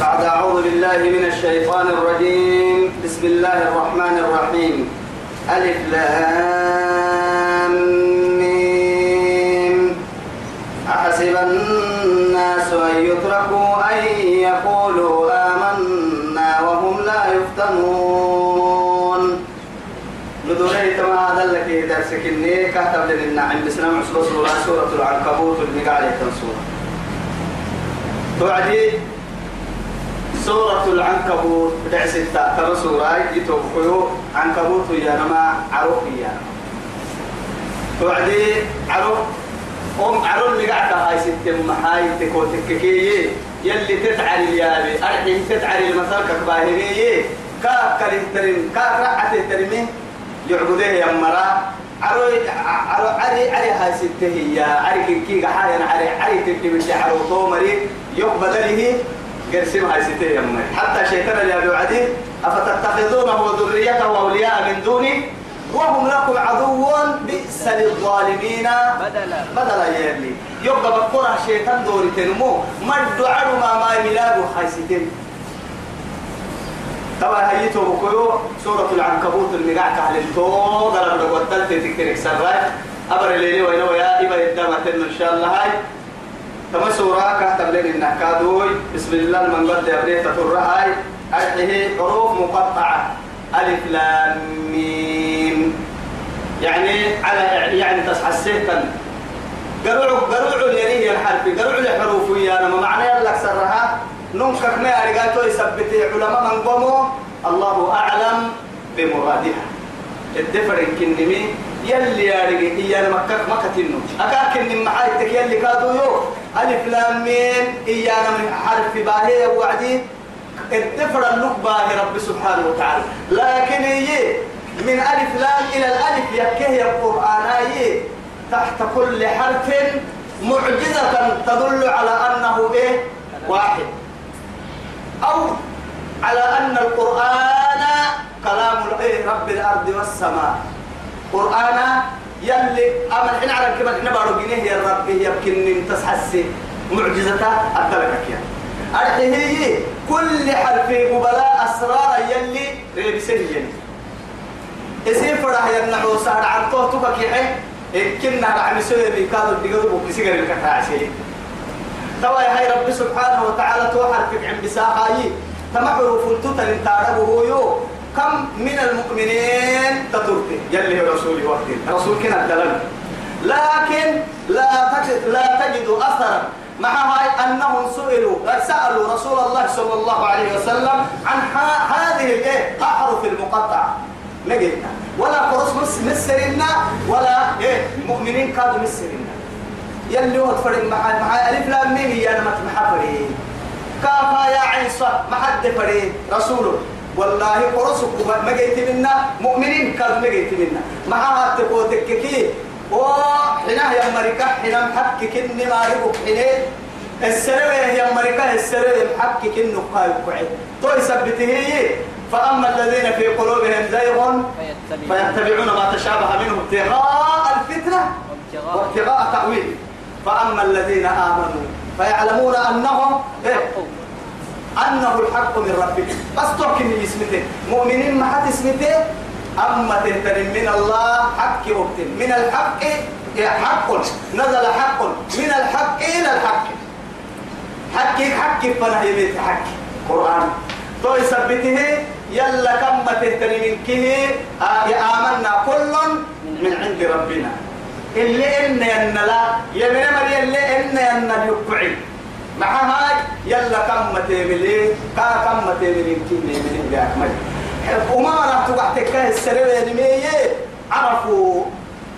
بعد أعوذ بالله من الشيطان الرجيم. بسم الله الرحمن الرحيم. ألف لام. ميم أحسب الناس أن يتركوا أن يقولوا آمنا وهم لا يفتنون. بدوري تما هذا اللي درسك إني كتب لنا النعم عصبة سورة العنكبوت اللي قاعدة تنسورة توعدي سورة العنكبوت. بدع ستة. ترى سورة يتوفيو عنكبوت يا نما عروف يا توعدي عروف أم عروف اللي قاعدة هاي ستة. محاي تكو تككي يلي تتعري اليابي. أرحم تتعري المثل كباهرية كاك كالترين كاك رعته ترمي يعبديه يا مرا. عرو عرو عري عري هاي ستة هي. عري كي حاين عري عري تكي من عرو طومري يقبل له. قرسم هاي ستة يا مرا حتى شيطان اللي أبو عدي أفتتخذونه وذريته أولياء من دوني؟ وهم لكم عدو بئس للظالمين. بدلا. بدلا يلي يبقى بكرة شيطان دوري تنمو. مد عدو ما ما يلاقوا هاي ستة. طبعا هيتو بكيو. سورة العنكبوت اللي قاعد على التوغ أنا تكترك سراي أبر الليلي وينو يا إبا؟ يدامتن إن شاء الله. هاي تما سورة كهتب لين النكادوي بسم الله المنقد يبني تطر هاي أرحيه حروف مقطعة. ألف لام ميم. يعني على يعني تسحسيتا قرعوا قرعوا يريه الحرف قرعوا الحروف يا ما معنى لك سرها نمكك ما أرجعتو يثبت علماء من قوموا الله أعلم بمرادها. الدفر كنمي. يلي يا رجل إيانا مكك مكتنو أكاك إن محايتك يلي كادو يو ألف لام ميم إيانا من حرف باهي وعدي الدفر اللقبة رب سبحانه وتعالى. لكن هي من ألف لام إلى الألف يكيه القرآن هي تحت كل حرف معجزة تدل على أنه إيه؟ واحد. أو على أن القرآن كلام إيه رب الأرض والسماء. قرآن يلي أما الحين على كما إحنا بارو جنيه يا رب يمكن تسحسي. معجزته أدلكك يا. أرحي هي كل حرف مبلاء أسرار يلي ريبسين يلي. اسم فرح ينعو سهر عن طوتك يحي إكنا عم يسوي بيكادو بيكادو بكسيجر الكتاعشي توا يا هاي رب سبحانه وتعالى توحر فيك عن بساقاي تمحر فلتوتا لنتعربه يو. كم من المؤمنين تترك؟ يلي هو رسولي وقت رسول كنا الدلال لكن لا تجد لا تجد أثرا. مع هاي أنهم سئلوا سألوا رسول الله صلى الله عليه وسلم عن هذه الايه احرف المقطعة. لقيتنا ولا قرص مسرنا ولا إيه؟ مؤمنين كانوا مسرنا. يلي هو تفرق مع مع ألف لام ميم يا ما فري كافا يا صاد ما حد فري رسوله والله قرصك ما جيت منا. مؤمنين كانوا ما جيت منا. مع هات تككي وحنا يا أمريكا حنا محكك اني ما ربك حنا السروي يا أمريكا السروي محكك انه قايل قعد تو يثبته هي. فأما الذين في قلوبهم زيغ فيتبعون. ما تشابه منه ابتغاء الفتنة وابتغاء تأويل. فأما الذين آمنوا فيعلمون أنهم إيه؟ أنه الحق من ربك. بس تحكي اسمته. مؤمنين ما حد اسمته؟ أما تهتم من الله حق وقت. من الحق حق. نزل حق. من الحق إلى الحق. حق حق فنهي بيت حق. قرآن. تو يثبته يلا كم تهتم من كه آمنا كل من عند ربنا. اللي إن ين لا يمين مري اللي إن ين يقعي مع هاي يلا كم تيملي كا كم تيملي كيني من بيعمل وما راح تقع تكاه السرير المية عرفوا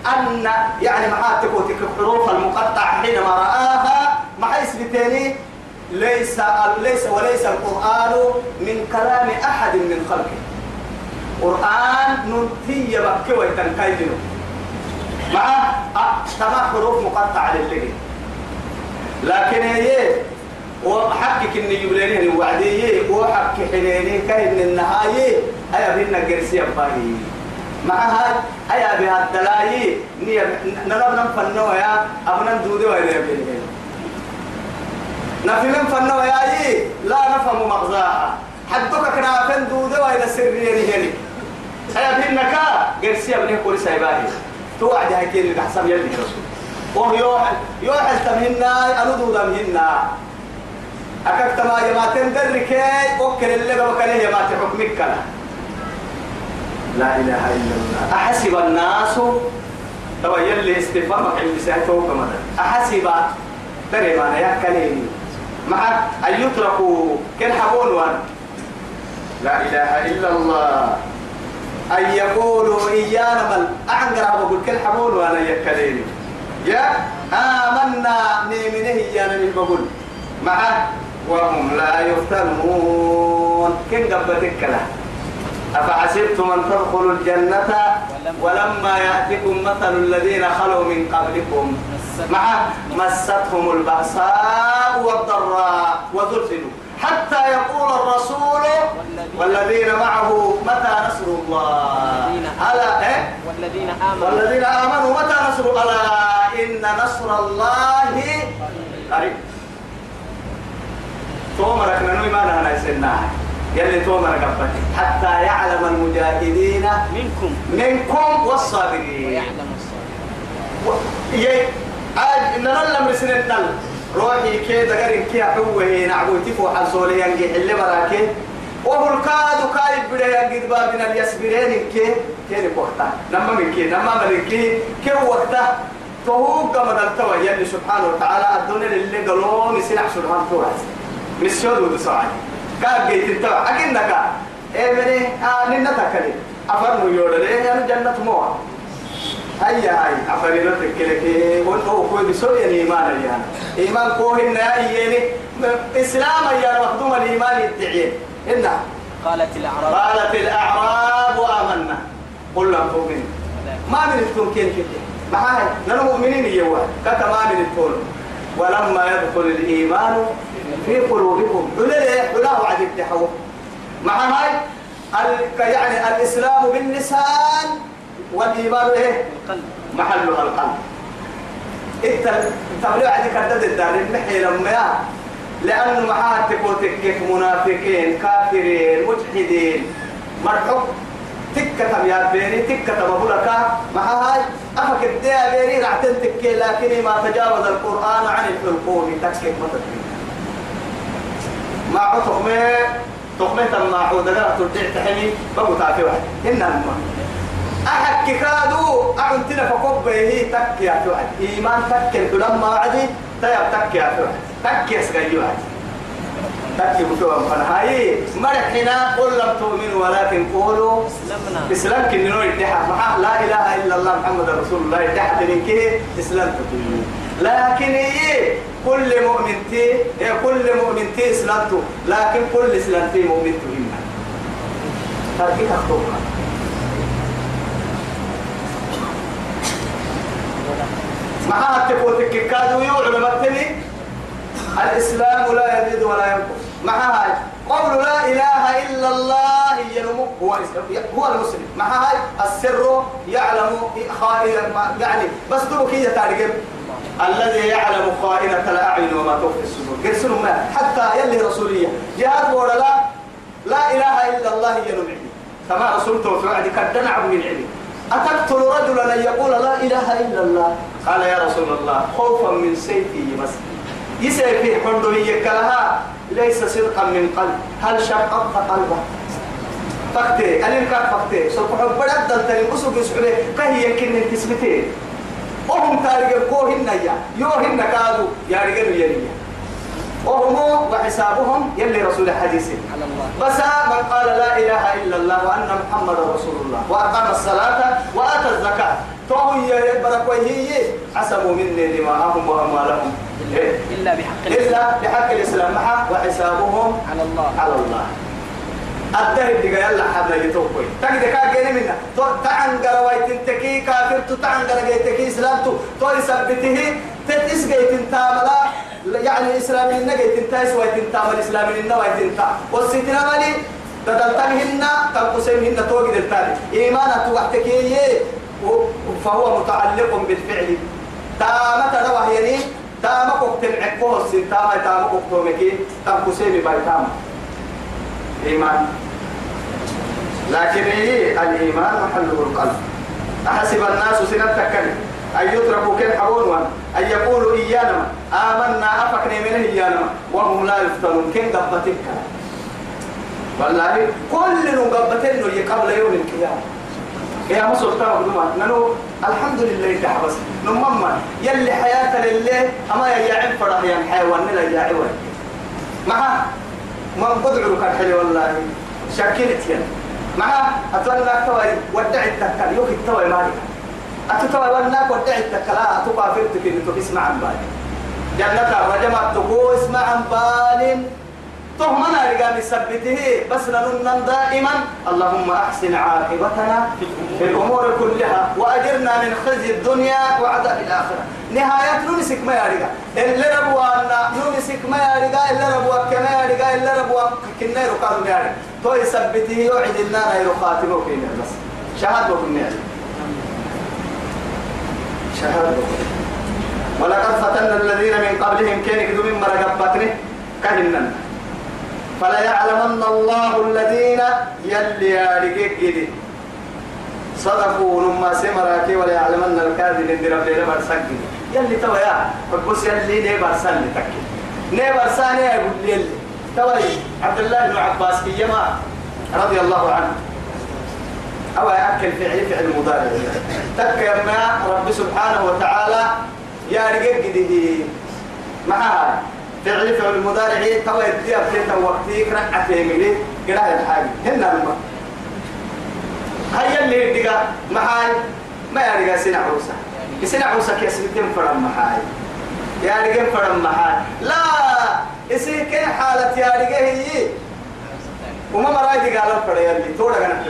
أن يعني معاتك الحروف المقطعة حينما رآها مع اسم ليس ليس وليس القرآن من كلام أحد من خلقه. قرآن ننتي بكي ويتنكيدنه مع تمام حروف مقطعة للي لكن هي وحقك إن يبليني وعدي وحق حنيني كاين النهاية أيا بينا قرسي أباهي. مع هاي أيا بها الدلاي نيا نرب نفنوا يا أبنا دودي وين يبين نفي من فنو يا لا نفهم مغزاها. حدك كنا فندو دوا إلى سرية هني أنا بينك قرسي أبني كل سايباني توعد هاي كيل الحساب يلي. رسول وهو يوحل يوحل تمهنا أنودو دمهنا أكاك تما دركي أوكل اللي بوكله يمات حكمك لا إله إلا الله. أحسب الناس. تبا يلي استفهامك عند ساعته كمان أحسب. ترى ما يا كلمة مع أن يتركوا كن حبون وان. لا إله إلا الله. أن يقولوا إيانا بل أعنقر أقول كن حبون وأنا يكلمني يا آمنا نيمنه إيانا من بقول. معه وهم لا يفتنون. كن قبتك له أفحسبتم أن تدخلوا الجنة ولما يأتكم مثل الذين خلوا من قبلكم. مع مستهم البأساء والضراء وزلزلوا. حتى يقول الرسول والذين معه متى نصر الله؟ ألا إيه؟ والذين آمنوا. والذين آمنوا متى نصر؟ ألا إن نصر الله قريب. تومرك ننوي ما لنا يسناها يلي تومرك أبتك حتى يعلم المجاهدين منكم. منكم والصابرين. ويعلم الصالحين و- يي عاد رسنة نل روحي كي دقرين كي أحوه نعبو تفو حصولي ينجي حل براكي. وهو الكاد كايب بدا ينجي بابنا اليسبرين كي. كي وقتا نما من كي نما من كي. كي وقتا فهو كما دلتوا يلي سبحانه وتعالى الدنيا اللي قالوا مسيح سبحانه وتعالى مسيود ودسوعي. كاب جيت التوع أكنك إيه مني آه ننا تكلي أفرنو يورد إيه أنا جنة موعد هيا هاي أفريدتك كلك وانتو كوي بسوء الإيمان يعني إيمان كوهن يعني إسلام يا مخدوم الإيمان يدعين إنها قالت الأعراب. قالت الأعراب آمنا قل لم تؤمنوا ما من التمكين كده. معاي نحن مؤمنين يوا ما من التول ولما يدخل الإيمان في قلوبكم. حلل حلاه عدد تحوه. مع هاي؟ يعني الإسلام باللسان والإيمان إيه؟ محلها القلب. انت تبليع عندك كردد الدار المحي لما لأنه معاه تكوتك كيف منافقين كافرين مجحدين. مرحوب تكة يا بيني تكة مبولك مع هاي أفك الديا بيني رعتن تكي لكن ما تجاوز القرآن عن الحلقوم. تكك ما تكي ما تقمه تما عود لا ترجع تحمي بقو تعفي واحد. إنما أحد كادو أعنتنا فقب به تك يا توعد إيمان تك لما عدي تياب تك يا توعد تك يسقي واحد تك يبتوى فنهاي مرحنا قل لم تؤمنوا ولكن قولوا. إسلام كننو يدحى معه لا إله إلا الله محمد رسول الله يدحى تنكيه إسلام لكن إيه؟ كل مؤمن تي إيه كل مؤمن تي إسلامته لكن كل إسلام تي مؤمن تهمنا تركيها خطوها معها تقول كادو يوعد مكتني. الإسلام لا يزيد ولا ينقص. معها قول لا إله إلا الله ينمو هو هو المسلم. معها السر يعلم خائنة يعني بس دوك هي تارجم الذي يعلم خائنة الأعين وما تخفي الصدور قرسلوا ما؟ حتى يلي رسولية. جهاد ولا لا. لا إله إلا الله ينمعني كما رسولته في قد نعب من علمي أتقتل رجلا أن يقول لا إله إلا الله؟ قال يا رسول الله خوفا من سيفي مسكي. يسيفي حندو يكلها ليس صدقا من قلب. هل شققت قلبه؟ فكتي ألين كان فكتي سوف حبرت دلتني أسوك يسعلي كهي يمكن تسمتين وهم تاريخ كوهن يا يوهن كادوا يا رجال يلي. وهم وحسابهم يلي رسول الحديث بس من قال لا إله إلا الله وأن محمد رسول الله. وأقام الصلاة وآتى الزكاة. توي بركويه عصموا مني دماءهم وأموالهم. إيه؟ إلا بحق الإسلام. إلا بحق الإسلام. معه وحسابهم على الله. على الله. الدهب دقا يلا حبنا يتوقي تجد كا جيني منا تو تعن قروي تنتكي كافر تو تعن قروي تنتكي إسلام تو. تو يثبته تتس جيت انتاملا. يعني إسلامي النجي تنتايس وي تنتامل إسلامي النوي تنتا. والستنا مالي تدلتنهن تنقسمهن توجد التالي. إيمانا توحتكي فهو متعلق بالفعل. تامة روح يعني تامك وقتل عكوه السن تاما تامك وقتومكي تام كسيمي باي تاما إيمان. لكن إيه؟ الإيمان محله القلب. أحسب الناس سنة تكلم أن يتركوا كن حرون أن يقولوا إيانا آمنا أفكني منه إيانا وهم لا يفتنون. كن قبتك والله كل نقبتين قبل يوم القيامة. يا ترى بدوما نلو الحمد لله تحبس نمما يلي حياة لله أما يا عم فرح يا حيوان لا عوان معها من قدعوا كان حلو والله. شكلت يا معها أتولى توي ودع التكال يوك التوي مالك. أتتوي وناك ودع التكلا أتوقع فرتك إنك اسمع عن بالي. جنة رجمت تقو اسمع عن بال تهمنا رجال سبته بس لنن دائما. اللهم أحسن عاقبتنا في الأمور كلها وأجرنا من خزي الدنيا وعذاب الآخرة. نهاية نمسك ما يرجع اللي ربوا نمسك ما يرجع اللي ربوا كما يرجع اللي ربوا كنا يرقادوا يعني تو يثبته يوعد النار يخاتمه فينا. بس شهادة كنا شهادة ولقد فتنا الذين من قبلهم كان يكذبوا من مرقبتنه كهننا فلا يعلمن الله الذين يلي يارجيك صدقوا لما سمراكي ولا يعلمن الكاذب اللي رب لنا برسك يلي توا يا بس يلي ني برسان تك ني برسان يا يقول لي توا عبد الله بن عباس كيما رضي الله عنه. أو يأكل فعل فعل مضارع تك يا رب سبحانه وتعالى يا رجيك معها فعل فعل المضارع توا يدي أبتيتا وقتي ركعتين ملي قراءة الحاجة هنا لما هيا اللي يدقى محاي. ما يرجع سنة عروسة سنة عروسة كيس بتم فرم محاي. يا رجال فرم محاي. لا! إسي كي حالة يا رجال هي. وما مرأي قال فريا اللي تورا كنا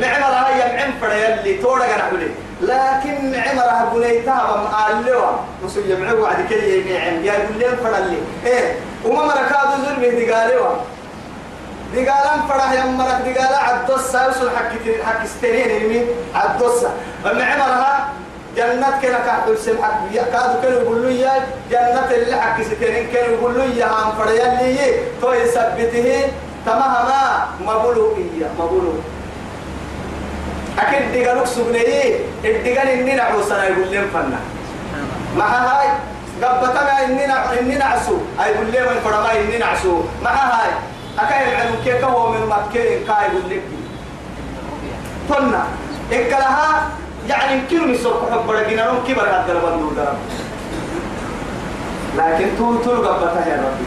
نعم راه ينعم فريا اللي تورا كنا لكن عمرها بنيتها ومقال له. مسوي يمعوا بعد كل يمعن يا لهم فرلي إيه وما مركادو ظلمي دقالوا. دقالا فرح يا مرك دقالا عدوسا وصل حكي حكي ستنين يمين عدوسا ومن عمرها جنة كنا كحدل سم حق كادو كانوا يقولوا يا جنة اللي حكي ستنين كانوا يقولوا يا هم فريا اللي تو يثبته. تماما. إياه مبولو أكيد دقالوك سبنيه الدقال إني نعوسنا يقول لهم فنا مع هاي قبتا ما إني نع إني نعسو أي يقول لهم الفرما إني نعسو مع هاي أكيد العلم كيف هو من مكين كاي يقول لك فنا إكلها يعني يمكن يسوق حب برجينا لهم كبر هذا البندو ده لكن تو تو قبتا يا ربي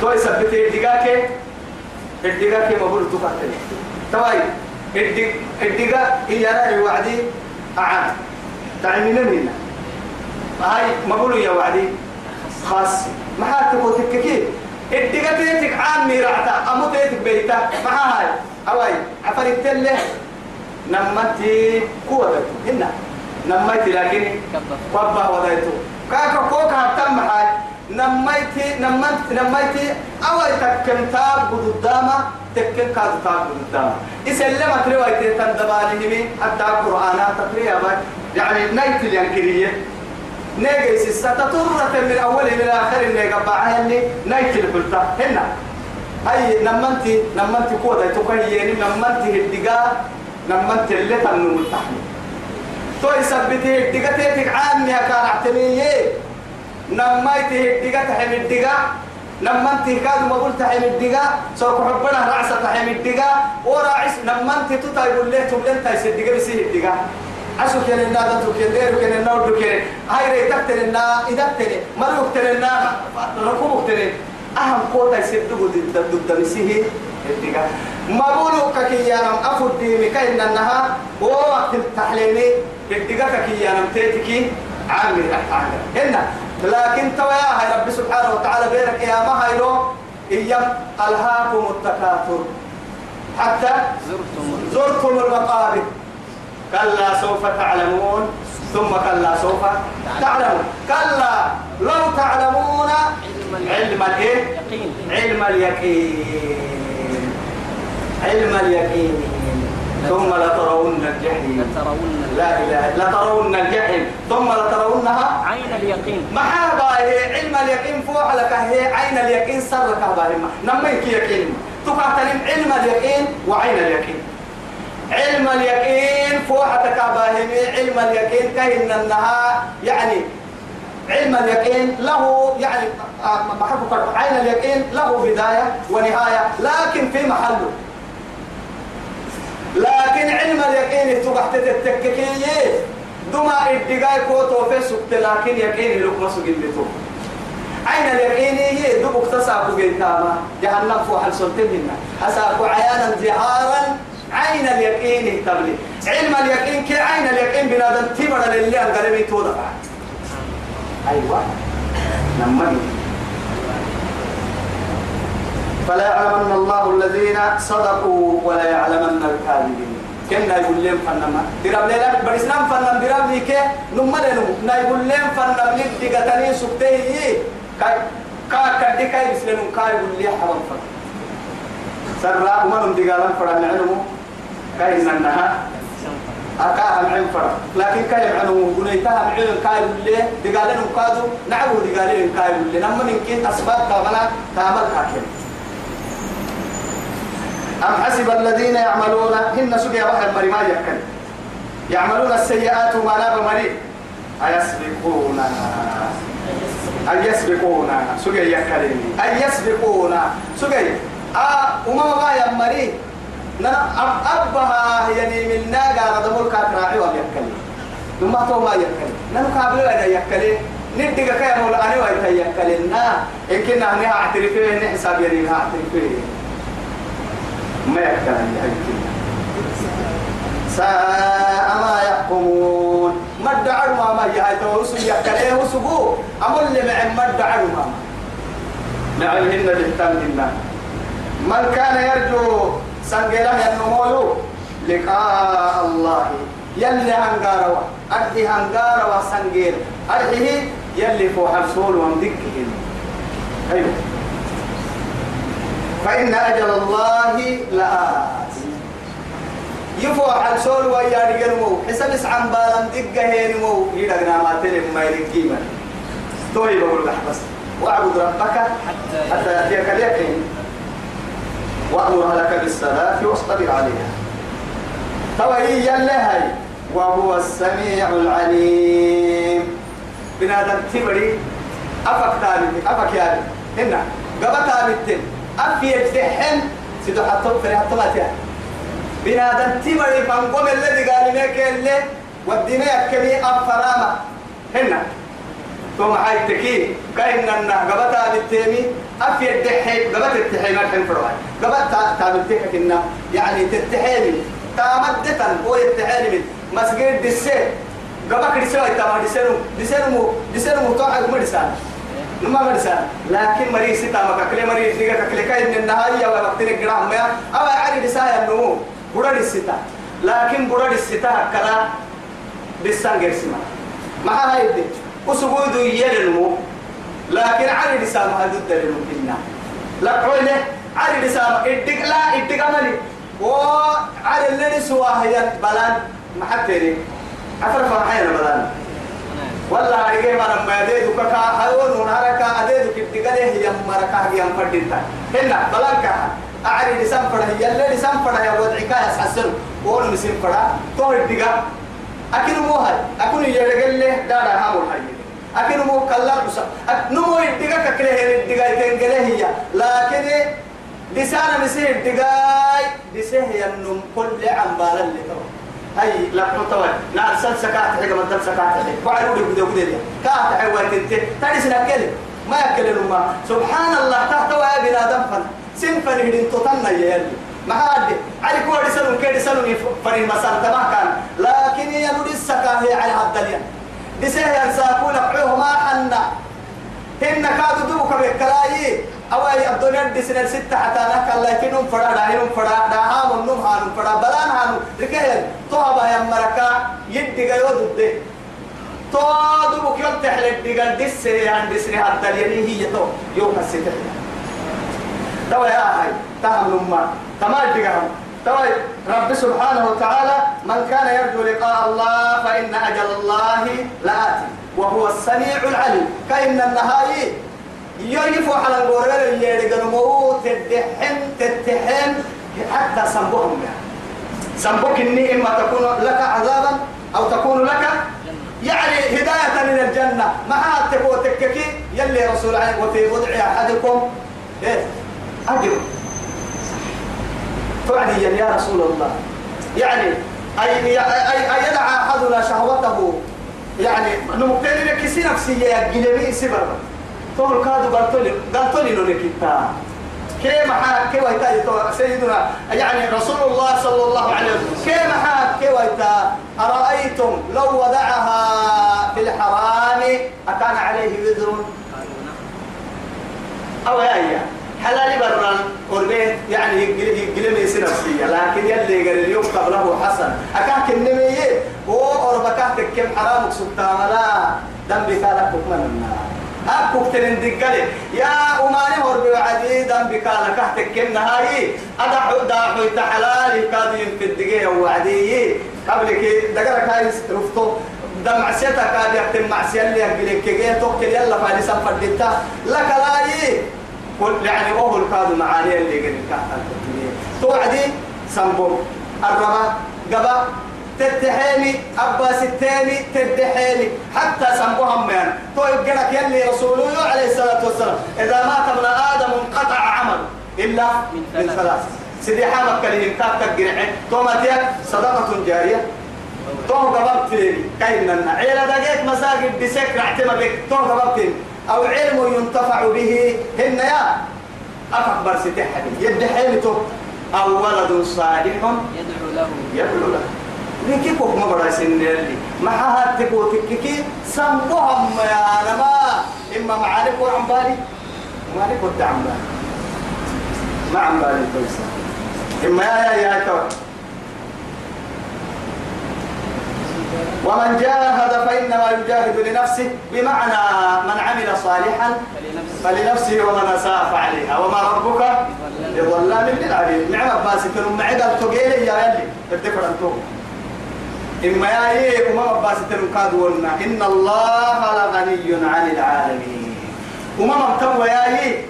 تو يثبت الدقاك الدقاك مبول تفاتل تواي الدق الدقا هي أنا وعدي أعان. تعمل منا. هاي ما بقولوا يا وعدي. خاص. ما حاتك وتككي الدقا تيتك عام ميرعتا أمو تيتك بيتا. ما هاي. أواي عفر التلة. نمتي قوة. هنا. نمتي لكن وابا ودايتو. كاكا كوكا تم هاي. نميتي نمت نميتي أول تكن تاب قدامة تكن كاد تاب قدامة إسلمت رواية تندباني همي حتى القرآن تقريبا يعني نيت الينكرية نيجي ستطرة من أول إلى آخر نيجا بعهني نيت البلطة هنا. هاي نمنتي نمنتي قوة تكهيني نمنتي الدقاء نمنتي اللي تنو التحمي تو يثبتي الدقاء تيتك عامي كان اعتميه نميته الدقة تحم الدقة لما انت كاد ما قلت تحم الدقة سوف حبنا رأس تحم الدقة وراعس لما انت يقول له تبلن تايس الدقة بسيه الدقة عشو كان النا دتو كان ديرو كان النا ودو كان هاي ري تكتن النا إدكتن مرو كتن النا ركوب كتن أهم قوة يسدو ضد ضد بسيه الدقة ما بقولوا ككيانم أفود ديمي كأن النها ووقت التحليمي الدقة ككيانم تيتكي عامل أحد هنا لكن تويا هاي رب سبحانه وتعالى بينك يا ما هاي لو إيام ألهاكم التكاثر. حتى زرتم المقابر. كلا سوف تعلمون ثم كلا سوف تعلمون. كلا لو تعلمون علم الإيه؟ علم اليقين. علم اليقين. ثم لترون الجحيم. لترون لا إله لترون الجحيم. ثم لترونها عين اليقين. محابا هي علم اليقين فوق لك هي عين اليقين سرك باهما نميك يقين. تقاتل علم اليقين وعين اليقين. علم اليقين فوحتك باهمي علم اليقين كهن انها يعني علم اليقين له يعني محبك عين اليقين له بداية ونهاية لكن في محله. لكن علم اليقين تبحت التككية دما الدقاي كوتو في سكت لكن يقين لك ما سجلتو عين اليقين هي دبك تساقو جيتاما جهنم فوح السلطين أساقو عيانا زهارا. عين اليقين تبلي. علم اليقين كي عين اليقين بنادم تمر للي أنقلبي تودفع أيوة. نمني فلا يعلمن الله الذين صدقوا ولا يعلمن الكاذبين. كنا يقول لهم فنما. درب ليلة برسنام فنم درب ليك نمنا نمو نا يقول لهم فنم لك دقتني سكتيه كاي كا كدي كاي بسلنم كاي يقول لي حرام فن. سرى أمم دقالم فرا نعنمو كاي إنها أكاها معين فرا. لكن كاي عنو بنيتها معين كاي لي دقالين كادو نعبو دقالين كاي لي نمن يمكن أسباب كاملا تعمل حاكم أم حسب الذين يعملون؟ هن سجى واحد مري ما يكن. يعملون السيئات ما ناب مري أيسبقون أن يسبقون سجى يكلم أن يسبقون سجى آه وما ما يمري ننا أبها يعني من ناقة ردمول كاتراعي ويكلم ثم تو ما يكلم ننا قابل أن يكلم ندق كيا مولا أنا ويتا يكلمنا إن كنا هنها أعترفين حساب يريها أعترفين. ما يكتب ساء ما يحكمون. ما ادعوا ما ما يهايتوا وسو يكليه وسبو أمر معي ما ادعوا ما. نعلمهن بالتمهن من كان يرجو سنجله ينمو لقاء الله. يلي هنغاروا. أرحي هنغاروا سنجيل. أرحيه يلي فوح السول ومدكهن أيوه. فإن أجل الله لآت يفو على سول ويا رجلمو حسب عن بالان دقة هينمو. يدقنا ما تلم ما يلقيما توي بقول لك بس. واعبد ربك حتى يأتيك. اليقين. وأمر لك بالصلاة واصطبر عليها. توي يلهي وهو السميع العليم. بنادم تبري. أفك تالي أفك يالي هنا قبتا بالتن أفي يجتحن سيدو حتى فري حتى ما تيا بنادم تبري فانقوم الذي قال لك اللي والدنيا يكمي أفرامة هنا. ثم هاي تكي. كأن النا قبتا بالتيمي أفي يجتحن قبتا التحين الحين فرواي قبتا تابلتك كنا يعني تتحيني تامدتا هو يتحيني من. مسجد دسي قبك دسي تامر دسينو دسينو دسينو مطاعد مدسان نما مرسا لكن مريض ستا ما كله مريض ديك كله كاين من النهاية وقت نقرأ ما أو عادي دسايا النمو برا دستا لكن برا دستا كلا دسان جرسما ما هاي دي. وسجود يلنمو. لكن عادي دسا ما هدود دلنمو كنا لا قوله عادي دسا إدك لا إدك عملي وعلى اللي سواه هي بلان. ما حتى عفرف معايا بلان. ولا أرجع ما لما يديدك كا حيوان ونهارك أديدك الدقله هي مركا هي مفردتا هنا بلانكا أعري لسان هي اللي لسان فرا يا وضعك يا سحسن وون مسين فرا تو الدقا أكيد مو هاي. أكون يرجع له دارا هامور هاي أكيد مو كلا بس نمو الدقا ككله هي الدقا تنقله هي. لكن لسان مسين الدقا لسه هي النم كل عم بالا اللي تو هاي لا تطوي نار سل سكات حاجة ما تل سكات حاجة بعد ودي ودي ودي كات حيوان تنت تاني سنكلم ما يكلم ما. سبحان الله تحتوى بلا دفن. سنفن هدين تطلع يالي ما هاد علي كوا رسالة كي رسالة فرين مسار تما كان. لكن هي نودي السكاهي على هالدنيا دسه ينساكو لقعوه ما حنا. هن كادوا دوك بكلاي أو أي الدنيا دسنا ستة حتى نك الله يكنهم فرا داهنهم فرا داهم ونهم هانم فرا بلان هانم ركيه توها يا مركا يدي جايو ضد تو دوك يوم تحل ديجان دسه عن دسني حتى اليمين هي تو يوم الستة تو يا هاي تهم لما تمام ديجان طيب رب سبحانه وتعالى من كان يرجو لقاء الله فإن أجل الله لآتي وهو السميع العليم. كأن النهاية يعرفوا على الغرور اللي يرجعوا تدحم تتحم حتى سنبهم يعني. سنبك إني إما تكون لك عذابا أو تكون لك يعني هداية إلى الجنة. ما تبو تككي. يلي رسول الله وفي وضع أحدكم. إيه؟ أجر. فعليا يا رسول الله. يعني أي أي أي يدعى أحدنا شهوته. يعني نمكن لك سي نفسية جنبي سبر تقول كادو قالتولي قالتولي لو نكتا كيف حال كيف يتا سيدنا يعني رسول الله صلى الله عليه وسلم كيف حال كيف يتا أرأيتم لو وضعها في الحرام أكان عليه وزر أو يا يا حلال برا قربين يعني يقلم نفسية لكن يلي قال اليوم قبله حسن أكاك النمية هو أربكاتك كم حرامك سبتان لا دم بكالك من النار أكوك تلندقلي يا أماني هربي وعدي دم بكالك أحتك كم نهاي أدعو داعو تحلالي كادين في الدقيقة وعدي. قبل كي دقلك هاي رفتو. دم معسيتك قال يكتم معسيا اللي يقلك كي توكل يلا فادي سفر ديتا. لك لاي يعني أوه الكاد معاني اللي قد كهتا توعدي سنبو. الربا قبا. تتحيني أباس التاني تدحيني حتى سنبوهم من تو يبقلك يلي رسوله عليه الصلاة والسلام إذا مات ابن آدم انقطع عمل. إلا من ثلاث. سيدي حامك كلمة كاتك جرعين تو ماتيا صدقة جارية. تو قبضت لي كاين عيلة دقيق مساجد بسك رعتما بك. تو قبضت أو علم ينتفع به هن يا. أكبر ستحدي يد حيلته أو ولد صالح يدعو له. يدعو له. لكي كوك ما سن اللي ما هاتكو تككي سمبهم يا نما إما معارك وعم بالي معارك وتعم بالي ما عم بالي كويسة إما يا يا يا توي ومن جاهد فإنما يجاهد لنفسه بمعنى من عمل صالحا فلنفسه ومن أساء فعليها وما ربك بظلام للعبيد نعم باسك لما عقل تقيل يا يلي الدفر أنتم إما يا إيه وما باسك كاد ولنا. إن الله لغني عن العالمين. وما مبتوى يا إيه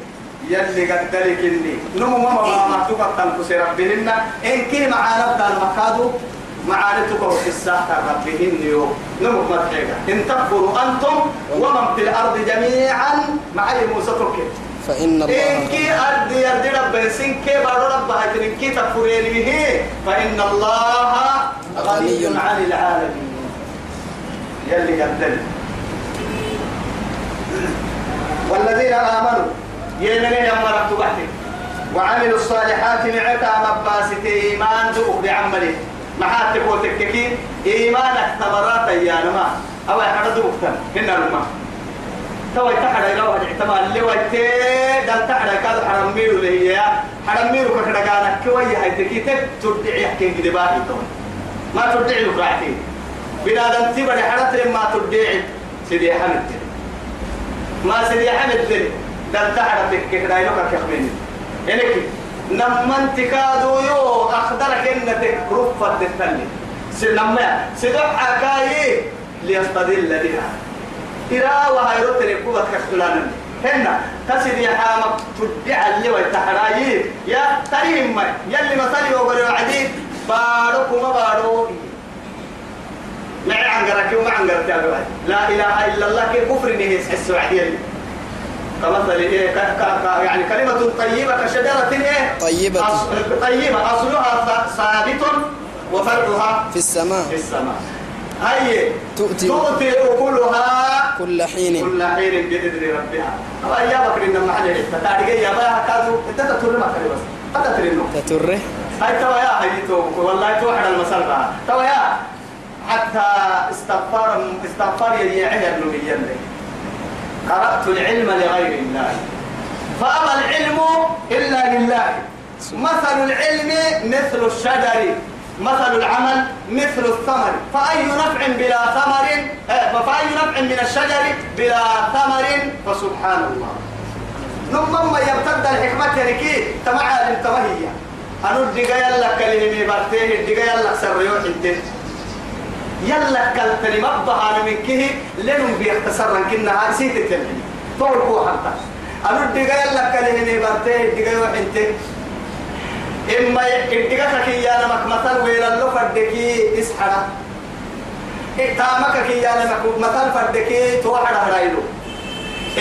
يلي قد ذلك إني. نمو ما ما محتوك تنفس ربهن إن كي معانا بتان مكادو معانتك في الساحة ربهن يوم. نمو مرحيقا إن تكفروا أنتم ومن في الأرض جميعا معي موسى تركي فإن الله أرض يرد رب سنكي بارو رب به فإن الله غني. عن العالمين. يلي قدل والذين آمنوا يمني يمرك تبحتي وعملوا الصالحات معك مباسط إيمان ذوق بعمله محاتك وتككي. إيمانك ثمرات أيانما. أو يحرد وقتا هنا الماء توي تحرى إلى واحد احتمال اللي ويتي دل تحرى كذا حرم ميرو اللي هي. حرم ميرو كذا كان كوي هاي تكي تردعي حكي كده باهي توي ما تردعي لفرعتي بلا دم تبري حرت ما تردعي. سيدي حمد. ما سيدي حمد دل تحرى تكي كده يلوك كخبيني إنك نمن تكادو يو أخضرك إنك رفة تتلي سنما سدح حكاي ليستدل بها ترى وهاي رتني قوة كخلانا. هنا تسد يا حامك تدعى اللي ويتحرايي. يا تريم يلي مثلي وقالوا عديد بارك وما بارو. معي عنقرك وما عنقرك يا. لا إله إلا الله كيف كفر نهيس عديل كمثل إيه ك ك ك يعني كلمة طيبة كشجرة إيه؟ طيبة. أص- طيبة. أصلها ثابت وفرعها في السماء. في السماء. هي تؤتي تؤتي أكلها كل حين. كل حين بإذن ربها. أو أيامك لنا محل تتعرق يا باها كادو أنت تتر ما كري بس. هذا ترينو تتره هاي توا يا هاي تو. والله تو على المسألة. توا يا. حتى استغفار استغفار يا عهر نبيا قرأت العلم لغير الله. فأما العلم إلا لله. مثل العلم مثل الشجر. مثل العمل مثل الثمر. فأي نفع بلا ثمر آه، فأي نفع من الشجر بلا ثمر؟ فسبحان الله ثم ما يبتدى الحكمة يركي تمع تمهية أنا الدقا يلا كلمة برتيه الدقا يلا سريو حدين يلا كلتني مبها أنا من كه لنم بيختصر كنا هارسيت التلمي طول حتى. أنا الدقا يلا كلمة برتيه الدقا يوحنتين إما الدقا كي يانا مكمثل ويلا اللو فردكي إسحنا. إتامك كي يانا مكمثل فردكي توحد هرايلو.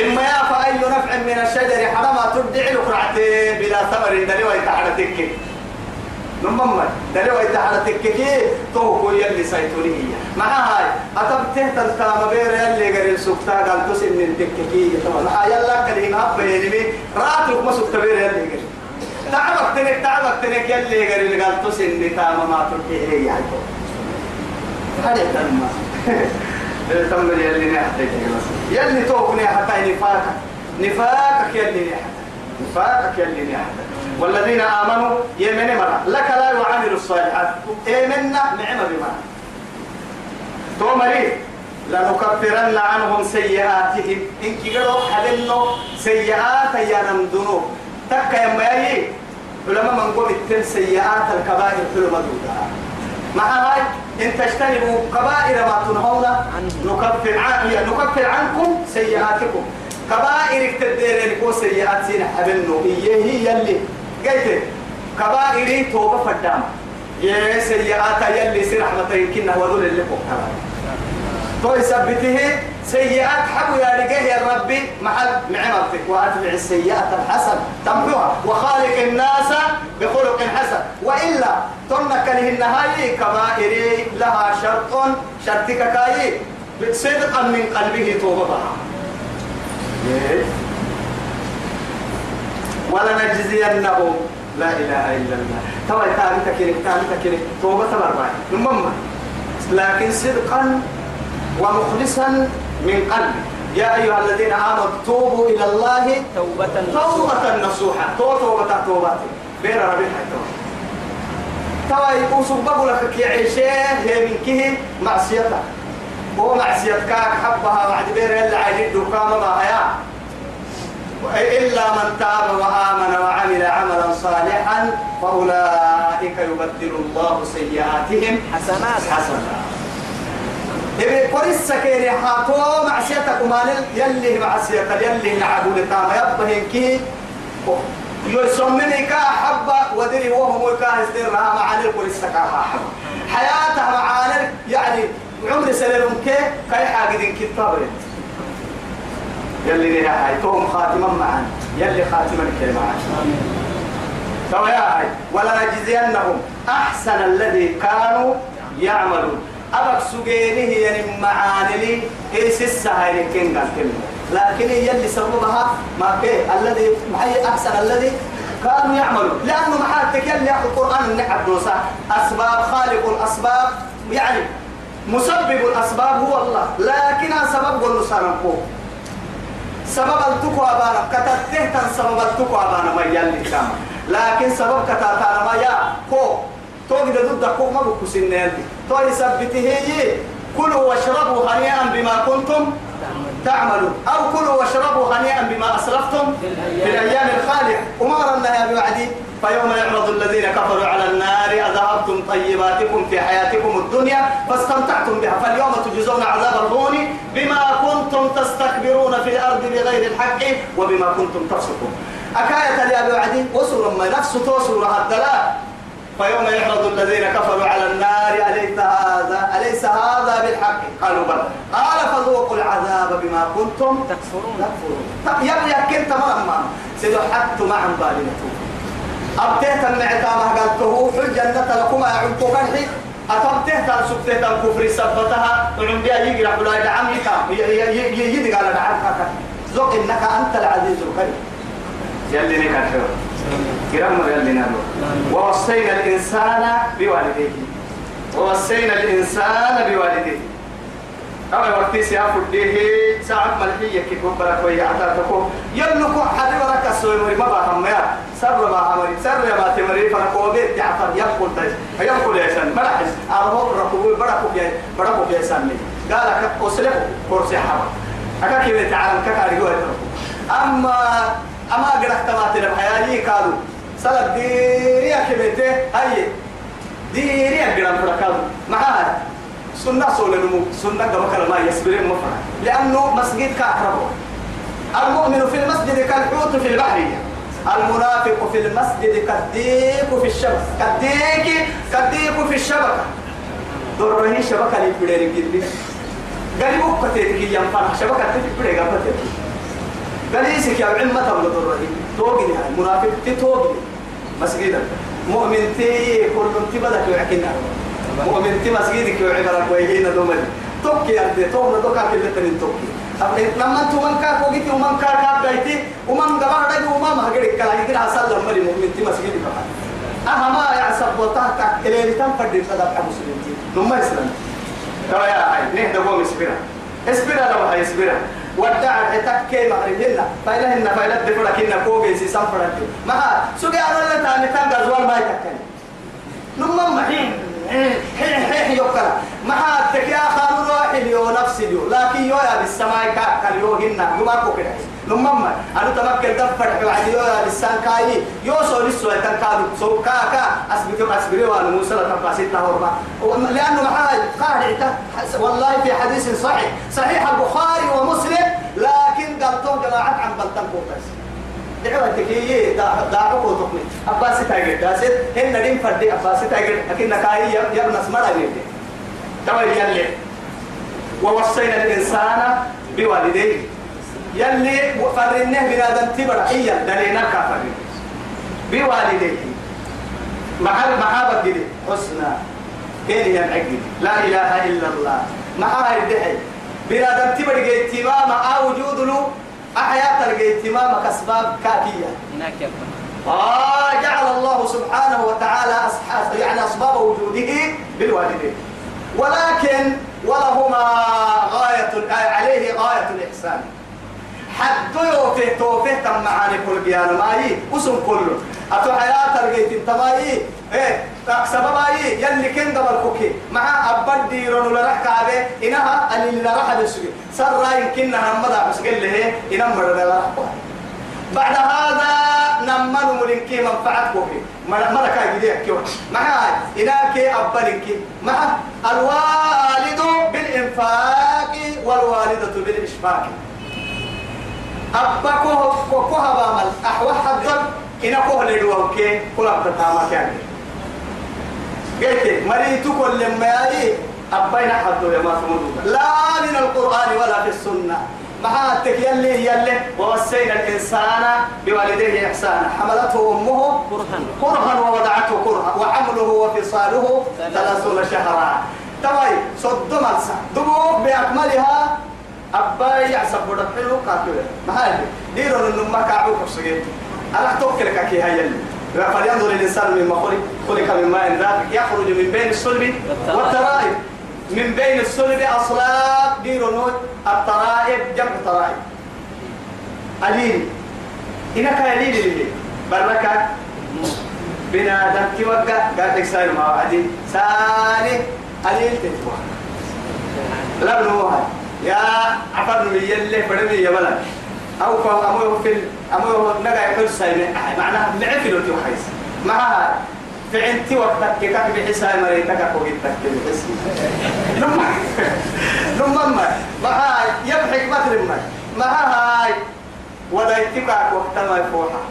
إما يا فأي نفع من الشجر حرما تدعي لقرعتي بلا ثمر دلي ويتحرتك نمم دلي ويتحرتك كي تو يلي هي. مع هاي أتبته تلتام بير يلي قريل سكتا قال تسن من تككي مع يلا كلهم هب يلي راتك ما سكتا بير يلي قريل. تعبك تنك تعبك تنك. يلي قريل قال تسن تام ما تركي. هي هاي هذا تنما تم يلي نحتك يلي توكني حتى نفاقك. نفاقك يلي نحتك نفاقك يلي نحتك والذين آمنوا يمن مرة. لك لا وعملوا الصالحات. آمنا نعم بما. تومري لنكفرن عنهم سيئاتهم. إن كيرو حدنو سيئات يا نمدنو تكا يما يهي علماء من قول التل سيئات الكبائر في المدودة. مع هاي إن تجتنبوا كبائر ما تنهون نكفر عن نكفر عنكم سيئاتكم. كبائر تديرين كو سيئات سين حبلنو إيه هي يلي. قلت كبائر توبة فدام. يا سيئات يلي سين رحمة يمكن هو ذول اللي فوق تو يثبته سيئات حبوا يا رجاه يا ربي. محل معمرتك. وأتبع السيئات الحسن. تمحوها. وخالق الناس بخلق حسن. وإلا تنك له النهاية كبائر. لها شرط. شرطك كاي. صدقا من قلبه توبتها ولنجزينهم. لا إله إلا الله. تاني تكيرك توبة تبرع نمم لكن صدقا ومخلصا من قلب. يا أيها الذين آمنوا توبوا إلى الله. توبة توبة نصوحة. توبة توبة توبة. بين ربي حتى توا يقوسوا بقول لك كي عيشة هي من كه؟ معصيتها هو معصيتك. حبها بعد بير اللي عايز الدكامة ما هيا. إلا من تاب وآمن وعمل عملا صالحا فأولئك يبدل الله سيئاتهم حسنات. حسنات إبي قريس سكيني حاتو معصيتك ومال يلي معصيتك يلي نعبو لتاما يبهن كي يسمني كا حبة ودري وهم كا استرها معاني القريس سكا حبة حياتها معاني يعني عمر سنين كي كاي حاجة دين كتابرت يلي لها هاي. توم خاتما معان يلي خاتما كي معان توا يا هاي. ولا نجزينهم. أحسن الذي كانوا يعملون. أبك سجينه يعني معاني إيه سسة هاي كين قال لكن هي اللي سببها؟ ما كي. الذي محي أحسن الذي كانوا يعملوا لأنه محاتك يلي يأخذ القرآن دوسا أسباب خالق الأسباب. يعني مسبب الأسباب هو الله. لكن سبب والنصارى فوق سبب التقوى بانا كتته تن سبب التقوى بانا ما يلي كام. لكن سبب كتاتا ما يا. كو. توقد ضد كو. ما بكسين يلي. تو يثبته كلوا واشربوا هنيئا بما كنتم تعملون أو كلوا واشربوا هنيئا بما اسلفتم في الأيام الخالية. وما رنا يا بوعدي فيوم يعرض الذين كفروا على النار أذهبتم طيباتكم في حياتكم الدنيا فاستمتعتم بها. فاليوم تجزون عذاب الهون بما كنتم تستكبرون في الأرض بغير الحق وبما كنتم تفسقون. أكاية يا بوعدي وصل ما نفس توصل الدلاء فيوم يعرض الذين كفروا على النار أليس هذا؟ أليس هذا بالحق؟ قالوا بلى. قال فذوقوا العذاب بما كنتم تكفرون. تكفرون. يا كنت مرمى سيدحت مع بالمتون أبتهت المعتامة قالته حل جنة لكم أعمكم فرحي أتبتهت سبتهت الكفر سبتها؟ وعندها يقرأ بلا يدعم يكام يدي قال دعم زق إنك أنت العزيز الكريم. يلي نكا حلو كرام يلي نالو ووصينا الإنسان بوالديه. ووصينا الإنسان بوالديه. أما وقتي سيافو ديه ساعة ملحية كي كبرك ويا عتاتكو يلقوا حد ورك السوي مري ما بهم يا. سر ما همري سر ما تمري فرقوا بيت جعفر يقول تاج يقول يا سن. مرحز أرهب ركوب بركوا بيا بركوا بيا سني. قال لك أسلك كرسي حبا أكا كيف تعلم كا رجوا أما أما قرأت ما تلم حيالي قالوا صلاة ديريا كبيتة. هاي. ديريا قرام فركاب معها سنة صول نمو. سنة قبل ما يسبرين مفرع لأنه مسجد كأقربه المؤمن في المسجد كالحوت في البحر. المنافق في المسجد كالديك في الشبكة كالديك كالديك في الشبكة. ضروري شبكة اللي بدير جدي قال يبقى تيجي ينفع شبكة تيجي بدير قبل تيجي قال يسك يا تبغى ضروري توجي هاي منافق تتوجي مسجد مؤمن تي كل تي بدك يعكنا مؤمن تي مسجدك يعبرك ويهينا دومني توكي أنت تومنا دوكا كل تنين توكي لما أنتم من كاكو جيتي ومن كاكا بيتي ومن دقي وما ما هقدر كلا يقدر أصل لما لي مؤمن تي مسجد كمان أها ما يعصب وطاقة إلى تنفرد صدق أبو سلمتي نما يسلم ترى يا هاي نهدى قوم إسبرا. إسبرا لو هاي إسبرا. ودع عتك كي مغربنا فإلهن فإلهن دفرك إن كوجي سي سامفرك ما سوق أنا لا تاني تان غزوان ما يتكلم. نما محين حين حين يوكلا. ما حدك يا خانون واحد يو نفس يو. لكن يو يا بالسماء كا كان يو هنا. يو ما كوكنا نما ما أنا تمكن دفر بعد يو يا بالسان كاي يو سو لسه تان كادو سو كا كا أسبك أسبري وأنا موسى تنفاسيت نهورما لأنه ما قاعد والله في حديث صحيح صحيح البخاري ومسلم لكن قالتهم جماعة عن بلتن كوكس دعوة تكيي داعو كو تقني أباسي تاجر داسد هن ندين فردي أباسي تاجر لكن نكاي يبنى سمرا يدي تمام يلي ووصينا الإنسان بوالديه يلي فرنه بنادم تبرع. إيا دلينا كافر بوالديه مع المحابة دي حسنا. كين ينعقد لا إله إلا الله. مع الدحي بنادم تبرع اهتمام مع وجود له. أحياء تلقى اهتمام كأسباب كافية. هناك آه جعل الله سبحانه وتعالى أصحاب يعني أسباب وجوده بالوالدين. ولكن ولهما غاية عليه غاية الإحسان. حتى يوفي توفي تم معاني كل بيان ماي اسم كله أتو حياة الجيت تماي إيه سبب أي يلي كن قبل كوكي. مع أبد ديرون ولا رح كعبة إنها اللي لا رح بسوي سر يمكن هم مدى بس قال له إنها مرة بعد هذا نمن ملكي منفعت كوكي. ملكا يديك كيو. مع إنك أبلك مع الوالد بالإنفاق والوالدة بالإشفاق. أبا كوه كوه لا من القرآن ولا في السنة مع يلي يلي ووصينا الإنسان بوالديه إحسانا حملته أمه كرها ووضعته كرها وحمله وفصاله ثلاثون شهرا تواي صد مرسى دبوك بأكملها أبا يعصب بدحلو قاتل ما هاي ديرون النما كعبوك الصغير أنا توكلك كي هاي يلي فلينظر الإنسان مما خلق خلق من ماء دافق يخرج من بين الصلب والترائب من بين الصلب أصلاب ديرون الترائب جمع ترائب قليل إنك قليل اللي بركة بنادم توقع قال لك سالم مع عدي سالي قليل تتوقع لا بنوها يا عفر يلي فرمي يا بلد. أو فهو أمو في أمو نجا يقول سايم معناها معفل وتو حيس معها في أنت وقتك كيف بحساب مريتك وقتك بحس لما لما ما معها يبحك مثل ما معها هاي ودايتك وقت ما يفوحها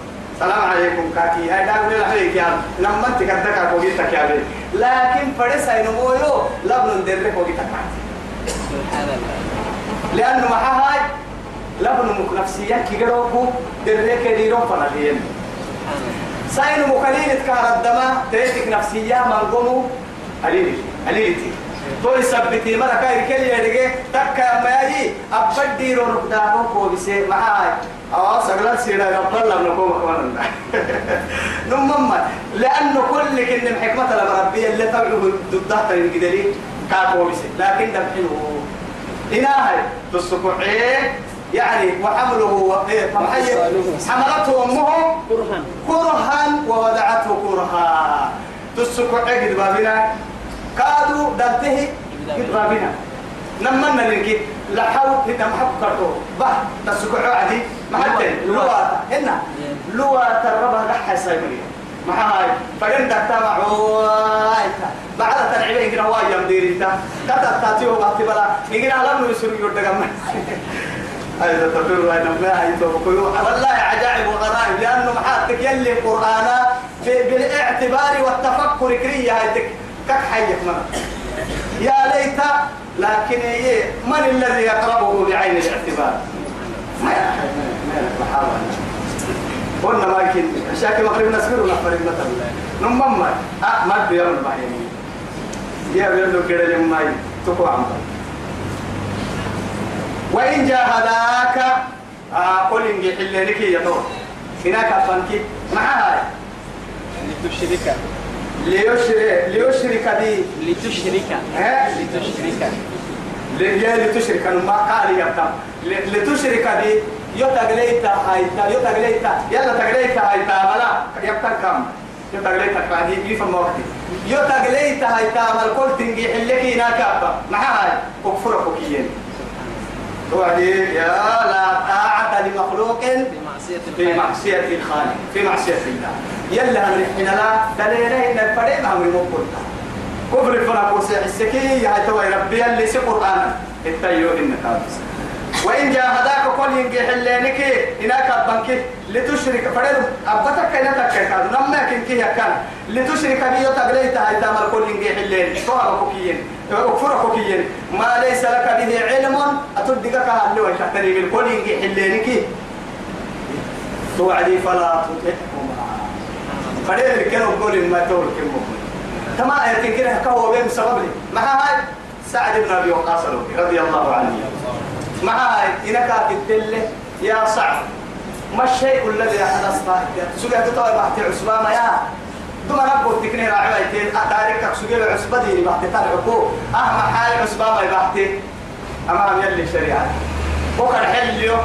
سلام عليكم كاكي. هاي دام من عليك يا لما أنت كدك وقتك يا بي لكن فرس هاي نمويو لبن ندرك وقتك سبحان الله. لأنه مع هاي لبن نفسيا كي جروكو دريك فنالين سبحان الله ساين مكلين تكار الدماء تيتك نفسيا من قومو قليل قليلتي تو يثبتي مرة كاي كل يدقى تكا ما يجي أبد ديرون قدامه كوبسي مع هاي. آه سجلان سيدا قبل لما نقوم كمان نمم لأنه كل كن حكمة الربية اللي تبعه ضدها تنقدري كاكوبسي لكن دمحنه. إناهي تسكعيه يعني وحمله إيه؟ حملته أمه كرها. كرها ووضعته كرها. تسكعيه قد بابنا؟ كادوا دلته قد بابنا. نمنا لك لحاول هنا محب كرتو به تسكعوا عدي ما حتى لواتا هنا. لواتا الربا رح سايمري ما هاي فلن تكتمع بعد تنعبين كنا هو يوم دير إنت. كتا تاتيو وقت بلا. نيجي على من يسوي يردقم أيضا تقول وين ما توقيو والله عجائب وغرائب. لأنه محاتك يلي القرآن بالإعتبار والتفكر كرية هاي كك حيك مرة. يا ليت. لكن هي من الذي يقربه بعين الاعتبار؟ ما يحب قلنا ما يمكن شاكي مغرب نسبر ولا فريق مثلا نمم ما ما بيرن ما يعني يا بيرن كده لما تقوى عم وإن جاهداك آه قل إن جحل لك تو هناك أفنك معها لتشرك. ليشرك ليشرك دي لتشرك. ها؟ لتشرك. يا لتشرك أنا ما قال يا لتشرك دي يتغليتا هايتا يتغليتا يلا تغليتا هايتا ملا يبتر كم؟ يتغليتا بعدي يفهم وقتي يتغليتا هايتا مال كل تنجي حلكي ناكابا مع هاي. كفر كوكيين وعدي يا لا طاعة لمخلوق في معصية الخالق. في معصية الله. يلا حين لا دليلين الفريق هم مقبولتا كفر فنا كوسي السكي هاي توي ربي اللي سي قرآن التيو إن كابس وإن جاهداك قل ينجي حلينك هناك أبنك. لتشرك فرد أبتك كينا تكيكاد نما كن كي يكان لتشرك بي يتغليت هاي تامر قل ينجي حلين فوق كوكيين. أكفر كوكيين. ما ليس لك به علم أتدقك هاللو تحتري من قل ينجي حلينك توعدي فلا تطعهما. فرد كانوا قول ما تقول كم تما يمكن كده كهو بين سبب لي مع هاي سعد بن أبي وقاص رضي الله عنه. مع هاي إنك تتله يا صعب ما الشيء الذي حدث سجلت طوي بحث عثمان يا. ثم ربو تكني راعيتين أتارك سجل عصبتي بحث ترعكو أهم حال عثمان ما بحث أمام يلي شريعة. وكان حليو.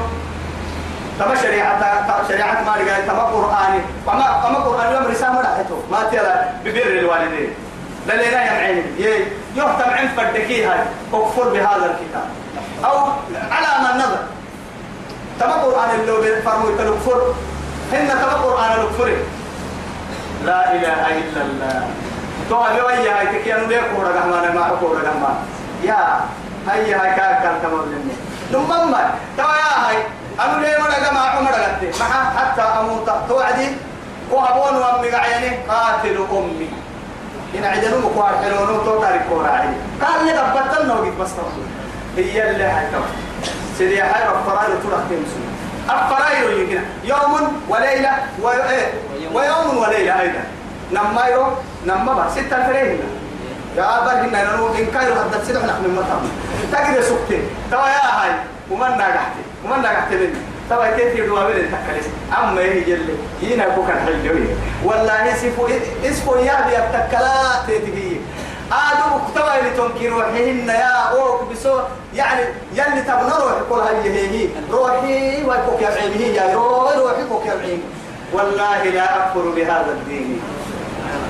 تما شريعة شريعة ما رجع تما قرآني وما أما قرآن يوم رسالة رحته ما تلا ببر الوالدين. للينا يا معين يهتم عند فردكي هاي. اكفر بهذا الكتاب. أو على ما النظر تما قرآن اللي فرموا تلكفر هن تما قرآن الكفر لا إله إلا الله. تو أبي ويا هاي تكيانو ليه كورا جهمان ما كورا جهمان يا هاي هاي كا كان تمام لني نمم تو يا هاي أنا ليه مرة جماعة عمر قلت مع حتى أموت. توعدي؟ وأبون وأمي قاعدين قاتل أمي. إن عدلوا مقوار حلونو تو تاريخ كوراعي قال لي قبضت وقت بس هي اللي هاي سيدي هاي الفرايل تروح تمسو الفرايل يمكن يوم وليلة. إيه؟ ويوم وليلة أيضا. نما يرو نما بقى. ستة فريهنا يا أبر هنا إن كايرو حدد سيدو نحن مطعم تقري سكتين. توا يا هاي ومن ناقحتي ومن ناقحتي مني توا كيف يدوا بين التكاليس أما هي جل هنا بوكا حلوية والله سيفو اسفو يا بي التكالات تيجي آدم كتبا اللي تنكر روحهن يا أوك بسو. يعني يلي تبنى روح كل هاي هي روحي ويكوك يبعينه يا روحي روحي كوك يبعين والله لا أكفر بهذا الدين.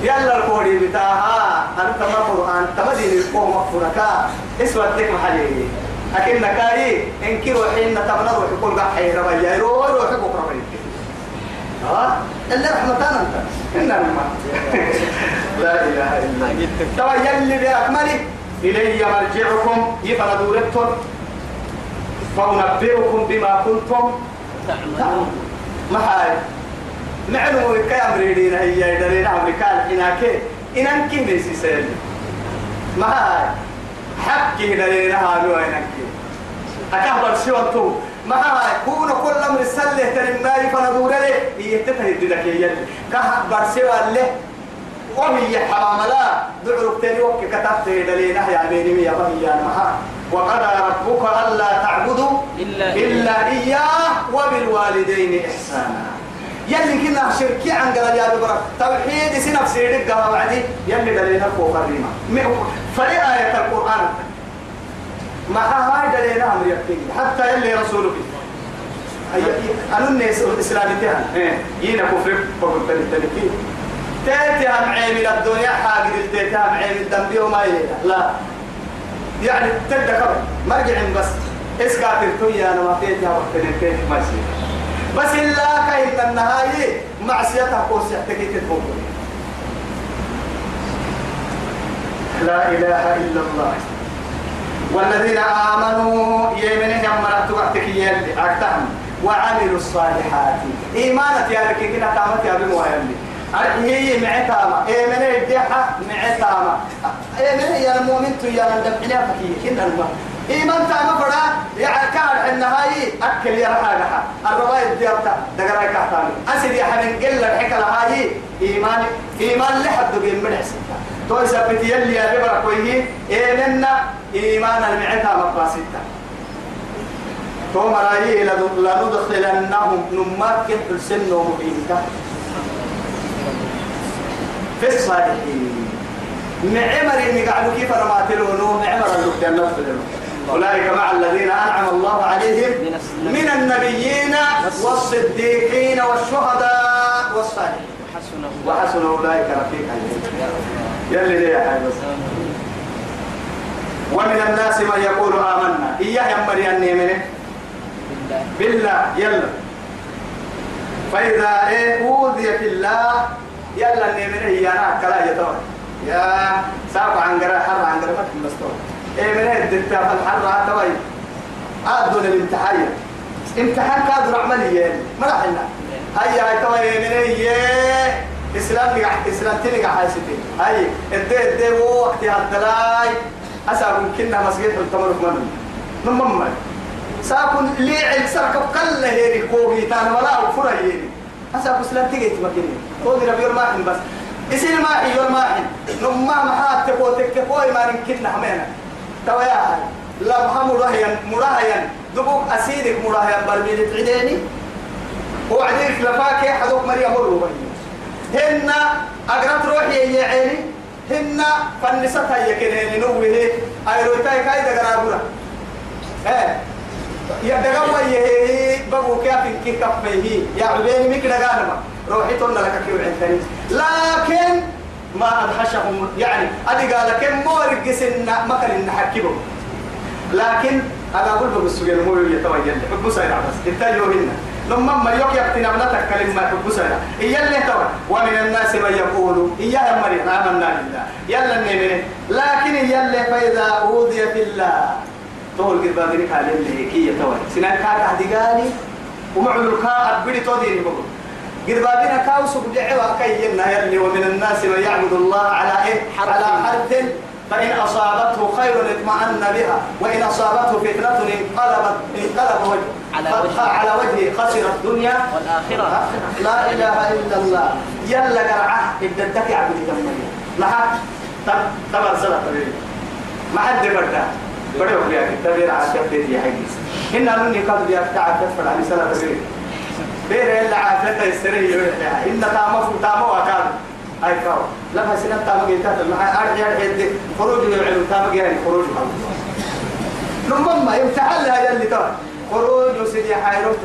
يلا القولي بتاعها. أنت ما قرآن تمدين القوم مغفرك اسوى الدك محليه لكن نكاي إنك روحي إن تبنى روحي كل قحي ربي يا روحي روحي كوك ربي ها؟ إلا رحمتان أنت. إننا ما لا إله إلا الله. ترى يلي بأكمله إلي مرجعكم. يفعل دورتكم. فأنبئكم بما كنتم تعملون. ما هاي معلومة كي أمريدين هي يدرين أمريكان إناك إنك نسي سيل ما هاي حكي دلين هالو إنك أكبر سوى ما هاي كون كل أمر سلة ترمي فندور له. يتتهد لك يلي. كهبر سوى له. وهي حرام لا. دعوك تاني وك كتبت دلينا يا بيني يا بني يا محا وقضى ربك ألا تعبدوا إلا إلا إياه وبالوالدين إحسانا. يلي كنا شركي عن قال يا ببرك توحيد سنف سيدك قال وعدي يلي دلينا فوق الريمة فلي آية القرآن. ما هاي دلينا أمر يكتب حتى يلي رسولك أنا الناس الإسلامي تهان. يينا كفر. فقل تلتلتين تاتي هم عيمي الدنيا حاجة تاتي هم عيمي الدنبي وما لا. يعني تبدا كبر مرجع بس. إسكاتر تويا أنا ما تيجي وقت كيف ما يصير. بس إلا كاين النهاية؟ معصيتها قوسي تكيت تقول لا إله إلا الله. والذين آمنوا يمنه يمرت وقتك يلي أكتهم وعملوا الصالحات. إيمانة يا لك كنا تامت يا بمو يلي هي معتامة. من الدحة؟ معتامة. من يا المؤمن يا ندم إلى فكي كنا الماء إيمان تامة فرا يعني كان النهاية أكل يا رحالها الرواية ديارتا دقراي كهتاني أسد يا حبيب قل الحكا لهاي إيمان إيمان لحد بين من حسنها تو يثبت يلي يا ببرك ويه إيه لنا إيمان المعتامة باسيتا تو مرايي لندخلنهم نمكن السن ومبينك في الصالحين معمر اللي قعدوا كيف رماتلونه؟ معمر اللي أولئك مع الذين أنعم الله عليهم من النبيين والصديقين والشهداء والصالحين. وحسن أولئك. رفيقا. يلي ليه يا حبيبي ومن الناس من يقول آمنا. إياه يا مريم منه. بالله. يلا. فإذا إيه أوذي في الله يلا نيمنه يا أنا كلا يتوه. يا ساق عن قرا حر عن قرا فتح مستوى إيه من هي الدكتور الحر هتوي أدون الامتحان. امتحان كادر عملية ما راح لنا هيا هاي توي من هي إسلام نجح إسلام تنجح ستي. هاي الدي الدي وقت هالدلاي أسا ممكننا مسجد التمر من نمم ساكن لي عل سرك قل هيري كوبي تان ولا وفرا هيري. أسا إسلام تيجي تمكني كودي ربي الماحن بس. يصير ماحي يور ماحن. نما محات تكو تكو ما نمكننا همينا تويا لا محمد مراهيا مراهيا. دبوك أسيرك مراهيا برميل تعديني وعديك لفاك حدوك مريم مروا هن أقرأت روحي يا عيني. هن فنستها يكنين نوه. أيروتاي كاي دقرابورا إيه يا دقوا يهي بقوا كيف كي كفيه. يا عبيني ميك دقانما. روحي تقول لك كيو عندني لكن ما أدهشهم يعني أدي قال كم مورق سنة ما كان نحكيهم لكن أنا أقول بقول السجن مو يتوجه حب سيد عباس انت يوهنا لما ما يوك يبتنا أبنتك كلمة حب سيد إيا اللي توا ومن الناس من يقول إيا يا مريم. آمنا بالله. يلا النمين لكن إيا اللي فإذا أوذي في الله. تقول قد بابنك على اللي كي يتوجه. سنان كاك هدقاني ومعلو الكاء أبدي توديني بقول قد بابنا كاوس بدعوا كي يلي ومن الناس من يعبد الله على إيه على حرف فإن أصابته خير اطمأن بها وإن أصابته فتنة انقلبت انقلب وجه على وجهه. على وجهه خسر الدنيا والآخرة لا إله إلا الله يلا قرعة ابدتك يا عبد الجمال لها تبر سنة تبير ما حد بردا بدو بيا تبير عاشر تيجي حقيس هنا مني قد بيا تعب تفر على سنة بير إلا عافية يسري إن تامو تامو أكاد أي كاو. لما سنة تامو جيتات مع أرجع الحد خروج يعلم تامو يعني خروج. لما يمتحن لها يلي ترى خروج سيدي حيروت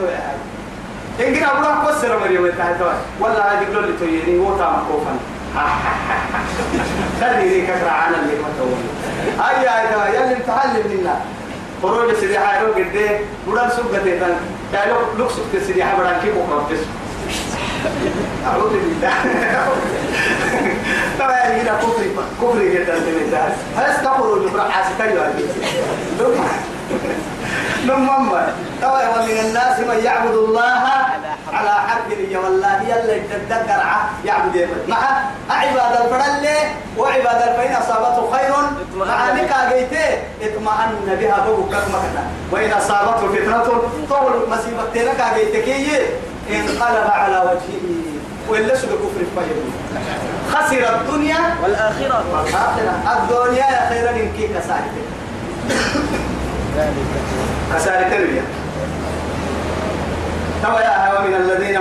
إن كنا أبوها قصر مريم ترى ولا هذه قلوا لي تيجي هو تامو كوفن خلي كثر عنا اللي ما تقول أي أي ترى يلي امتحن منا خروج سيدي حيروت قد بدل سوق تيتان يا لو لو سوق سيدي حبران كيف وقرب أعوذ بالله. طبعا هنا كفر كفر جدا تمتاز هل تقول جبرا حاسكاي لما طبعا ومن الناس من يعبد الله على حرف لي والله يلا يتذكر يعبد مع عباد الفرل وعباد الفين أصابته خير. مع نكا جيته اطمأن بها بوك كما وإن أصابته فتنة طول مصيبة نكا جيتكي انقلب على وجهه. وإلا سوى كفر فجر خسر الدنيا والآخرة. والآخرة. الدنيا يا خيرا إن كي كسالك كسالك ومن الذين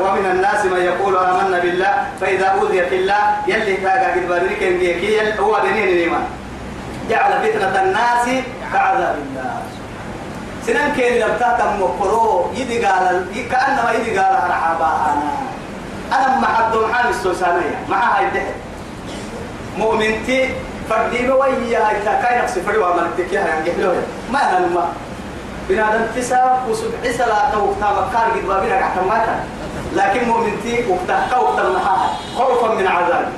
ومن الناس من يقول آمنا بالله. فإذا أوذي في الله يلي كاغا قد بارك يل هو دنين الإيمان. جعل فتنة الناس كعذاب الله. سنن كين لم تهتم مقرو يدي قال كأنما يدي قال رحابا أنا. أنا ما حد محل السوسانية مع هاي الدهر. مؤمنتي فردي بوي هاي كاي نفسي فري وعملتك يا يحلوه ما أنا بنادم تسا وسبع صلاة وقتها مكار قد بابنا قحتا ماتا لكن مؤمنتي وقتها كوقتا محاها خوفا من عذاب.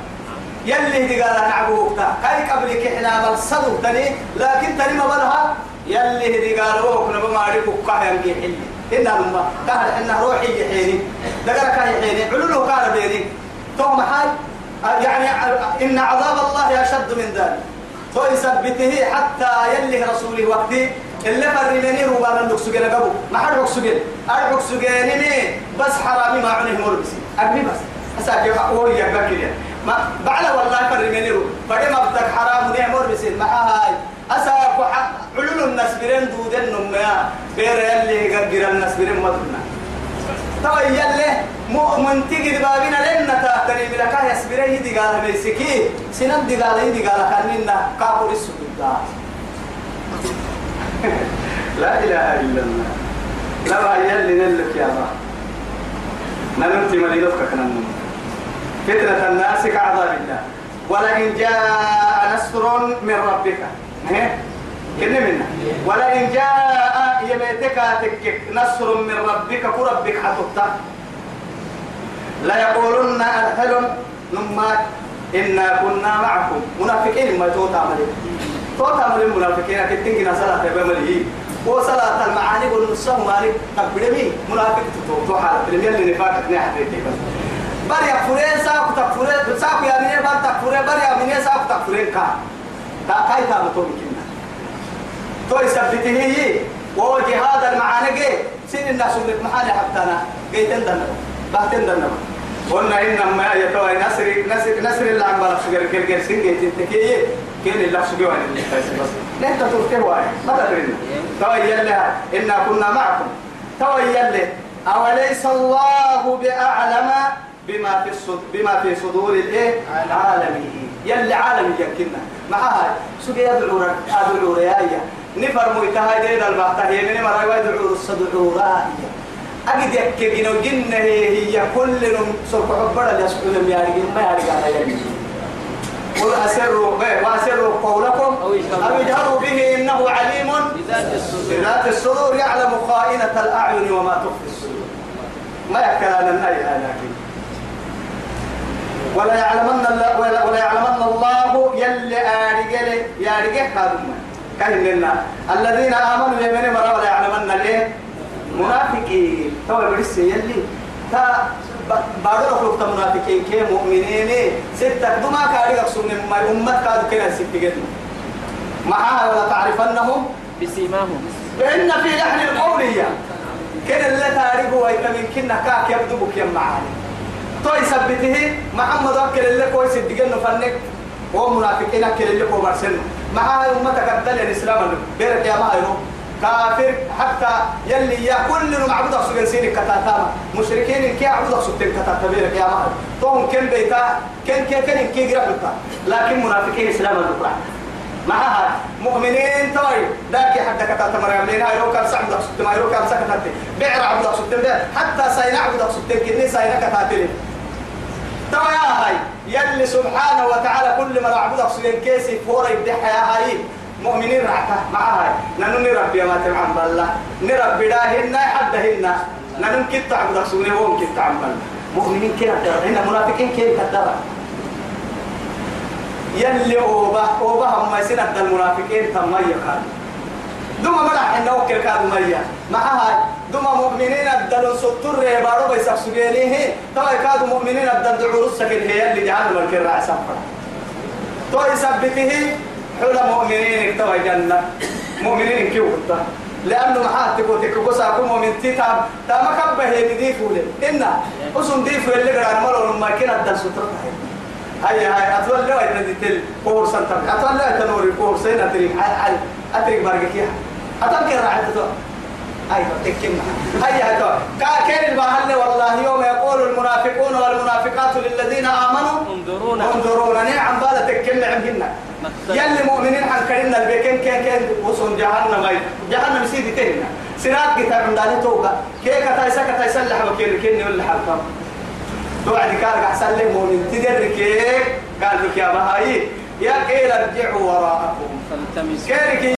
يلي دي قال نعبو وقتها كاي قبلك إحنا بالصدق تاني لكن تاني ما بلها. يلي دي قال وقنا بمارك وقاها ينقي حلي. إن الماء قال إن روحي يحيني دقرا كان يحيني علولو قال بيني. ثم حال يعني إن عذاب الله أشد من ذلك. فيثبته حتى يلي رسوله وقتي. اللي فرمني هو بان نكسجن قبو ما حد نكسجن أرجع سجنني بس حرامي ما عنه مربسي أبني بس. أساكي هو يبكي ما بعد والله فرمني هو بدي ما بدك حرام وني مربسي ما هاي. أساكو علول الناس بيرن دودن نميا. بير يلي غير الناس بيرن مدنا تو يلي مؤمن تيجي بابنا لنا تاتني بلكا يسبره يدي قال بيسكي سنن دي قال يدي قال كأننا كابور السجود لا إله إلا الله. لا يلي نلك يا الله نمت مليلتك كنن فتنة الناس كعذاب الله. ولئن جاء نصر من ربك. كن منا. ولئن جاء يبيتك تكك. نصر من ربك كربك حتبتا لا يقولن أرحل نمات إنا كنا معكم. منافقين ما توتا عملي توتا عملي المنافقين كتنجنا صلاة بمليه وصلاة المعاني والنصه مالك. تقبلمي منافق تتوتو حالة لم يلي نفاقك نحن بريا فرين ساكو تكفرين ساكو يا مني بار تكفرين بريا مني ساكو تكفرين كا. تا كاي تا متوم كنا. تو يثبته هي وهو جهاد المعاني سين الناس اللي محاني حتى أنا. جيتن دنا بحتن دنا قلنا إنما يتوى نصر نصر نصر الله عم بلغ سجل كل كل سنة تنتكي كين الله سجوا عن بس نحن ترتيه واي ما تدرين توي يلا إنا كنا معكم. توي يلا أوليس الله بأعلم بما في الصد بما في صدور الإيه؟ عالمه. يلي عالم يمكننا معها سوق يدعو ادعو ريايا نفر ميتها دين البحث هي من مرة يدعو الصدعو رايا أجد يكجن وجن هي كل سرق عبارة يسكن لم يارجين ما يارجع على يدي قل أسروا وأسروا قولكم. أو اجهروا به إنه عليم. بذات الصدور. يعلم خائنة الأعين وما تخفي الصدور. ما يكل على النهي لكن ولا يعلمن الله ولا, ولا يعلمن الله يلي آرجل يا رجل هذا كان لنا الذين آمنوا يمن مرة ولا يعلمن الايه منافقين تو بريس يلي تا بعد وقت منافقين كي مؤمنين ستة دما كاري أقسم ما أمة كادو كنا ستة جد معها ولا تعرفنهم؟ بسيماهم. بأن في لحن القول هي كان اللي تعرفه ويتمن كنا كاك يبدو بك معاني. تو يثبته محمد أكل اللي كويس الدجن فنك. هو منافقين أكل اللي كو برسل معها أمتك الدل الإسلام. بيرك يا ما كافر حتى يلي يا كل معبود أقصد سينك كتاتاما. مشركين كي عبود أقصد كتاتا بيرك يا ما توم كن بيتا كن كن كن كي جربتا لكن منافقين إسلام الدكرة معها مؤمنين توي. ذاك حتى كتاتا مريم لين هاي روكا سعد أقصد ما روكا سكتت بيع عبود أقصد حتى ساينا عبود أقصد كني ساينا كتاتلين توا يا هاي. يلي سبحانه وتعالى كل ما نعبد أقصد كيسي فورا يبدح يا هاي. مؤمنين رعتا معها ننو نربي ما تمعن بالله. نربي داهن حدهن ننو كنت عبد أقصد هون كنت عن بالله مؤمنين كنا هنا منافقين كيف كدرا يلي أوبا أوبا هم سنة المنافقين تم يقال. دوما ملح إنه وكل كاد ميا معها دوما مؤمنين الدل سطر بارو بيسق سجينيه توا كاد مؤمنين الدل دعور السكن هي اللي جعل ملك الرع سفر تو يثبته حول مؤمنين توا جنة مؤمنين كيو لأنه محات تقول تكو ساكو مؤمن تيتام تاما كبه يدي فولي. إنا أسم دي فولي اللي قرأ ملو لما كنا الدل سطر هاي. هاي أتولى لا يتندي كور سنتر أتولى تنوري كور سنة تريك أتريك بارك أتذكر راحته أيوة تكلم هيا تو كان البهل والله يوم يقول المنافقون والمنافقات للذين آمنوا انظرونا. انظرونا. نعم بالا تكلم عندنا. يلي مؤمنين عن كريمنا البيكين كان كان وصل جهنم أي جهنم سيدي تهنا سنات كتاب من داني توقع. كي كتايسا كتايسا اللي حبا كيري كيني ولا حبا توعد كارك أحسن لي مؤمن. تدري كيك قال لك يا بهاي يا قيل ارجعوا وراءكم. فالتمسوا. كيرك